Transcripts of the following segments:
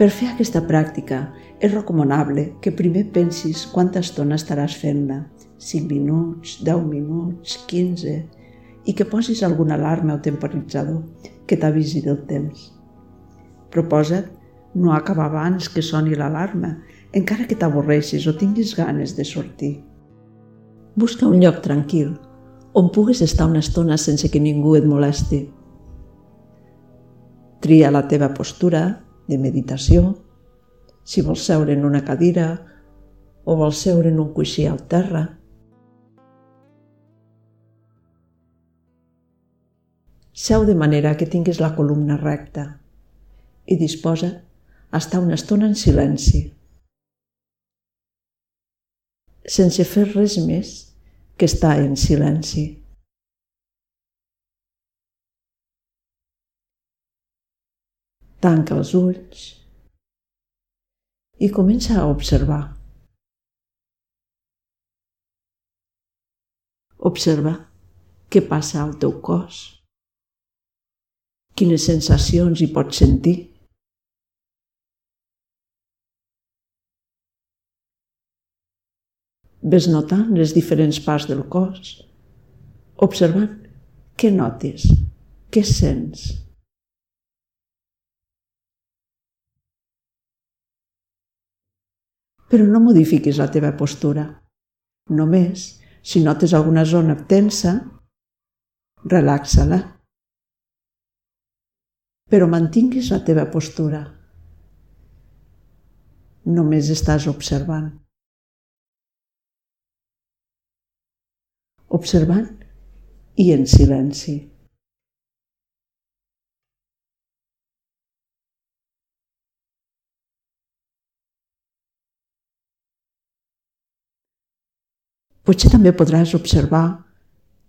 Per fer aquesta pràctica és recomanable que primer pensis quanta estona estaràs fent-la, 5 minuts, 10 minuts, 15, i que posis alguna alarma o temporitzador que t'avisi del temps. Proposa't no acabar abans que soni l'alarma, encara que t'avorreixis o tinguis ganes de sortir. Busca un lloc tranquil, on puguis estar una estona sense que ningú et molesti. Tria la teva postura de meditació, si vols seure en una cadira o vols seure en un coixí al terra. Seu de manera que tinguis la columna recta i disposa a estar una estona en silenci, sense fer res més que estar en silenci. Tanca els ulls i comença a observar. Observa què passa al teu cos, quines sensacions hi pots sentir. Ves notant les diferents parts del cos, observant què notes, què sents. Però no modifiquis la teva postura. Només, si notes alguna zona tensa, relaxa-la. Però mantinguis la teva postura. Només estàs observant. Observant i en silenci. Potser també podràs observar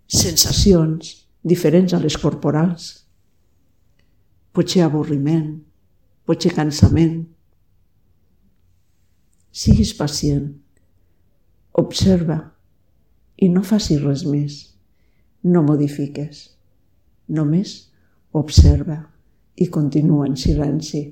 sensacions diferents a les corporals. Potser avorriment, potser cansament. Siguis pacient, observa i no facis res més. No modifiques, només observa i continua en silenci.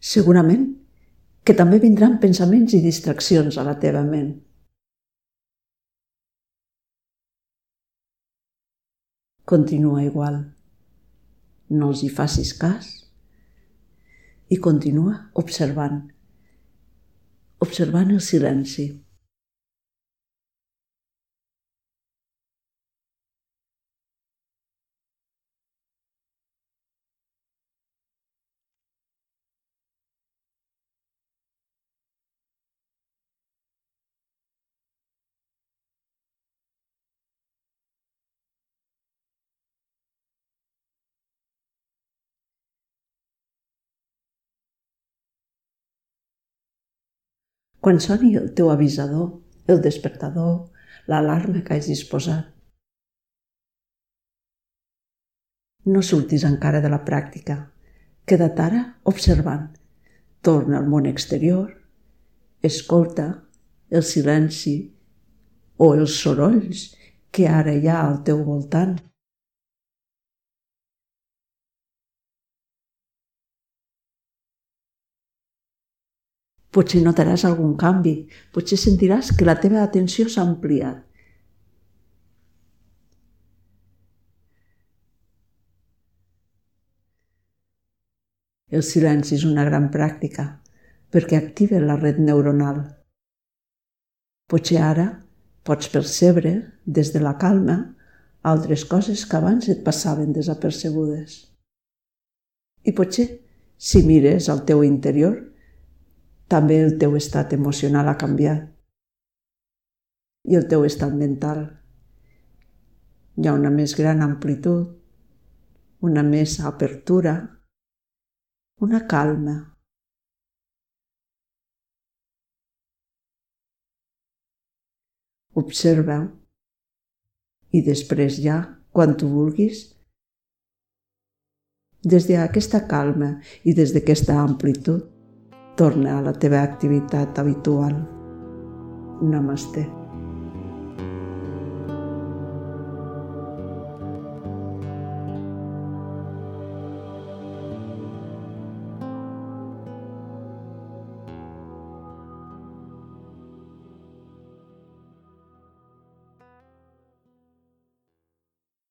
Segurament que també vindran pensaments i distraccions a la teva ment. Continua igual. No els hi facis cas i continua observant. Observant el silenci. Quan soni el teu avisador, el despertador, l'alarma que hagis posat. No surtis encara de la pràctica. Queda't ara observant. Torna al món exterior, escolta el silenci o els sorolls que ara hi ha al teu voltant. Potser notaràs algun canvi, potser sentiràs que la teva atenció s'ha ampliat. El silenci és una gran pràctica perquè activa la red neuronal. Potser ara pots percebre, des de la calma, altres coses que abans et passaven desapercebudes. I potser, si mires al teu interior, també el teu estat emocional ha canviat i el teu estat mental. Hi ha una més gran amplitud, una més apertura, una calma. Observa-ho i després ja, quan tu vulguis, des d'aquesta calma i des d'aquesta amplitud, torna a la teva activitat habitual. Namaste.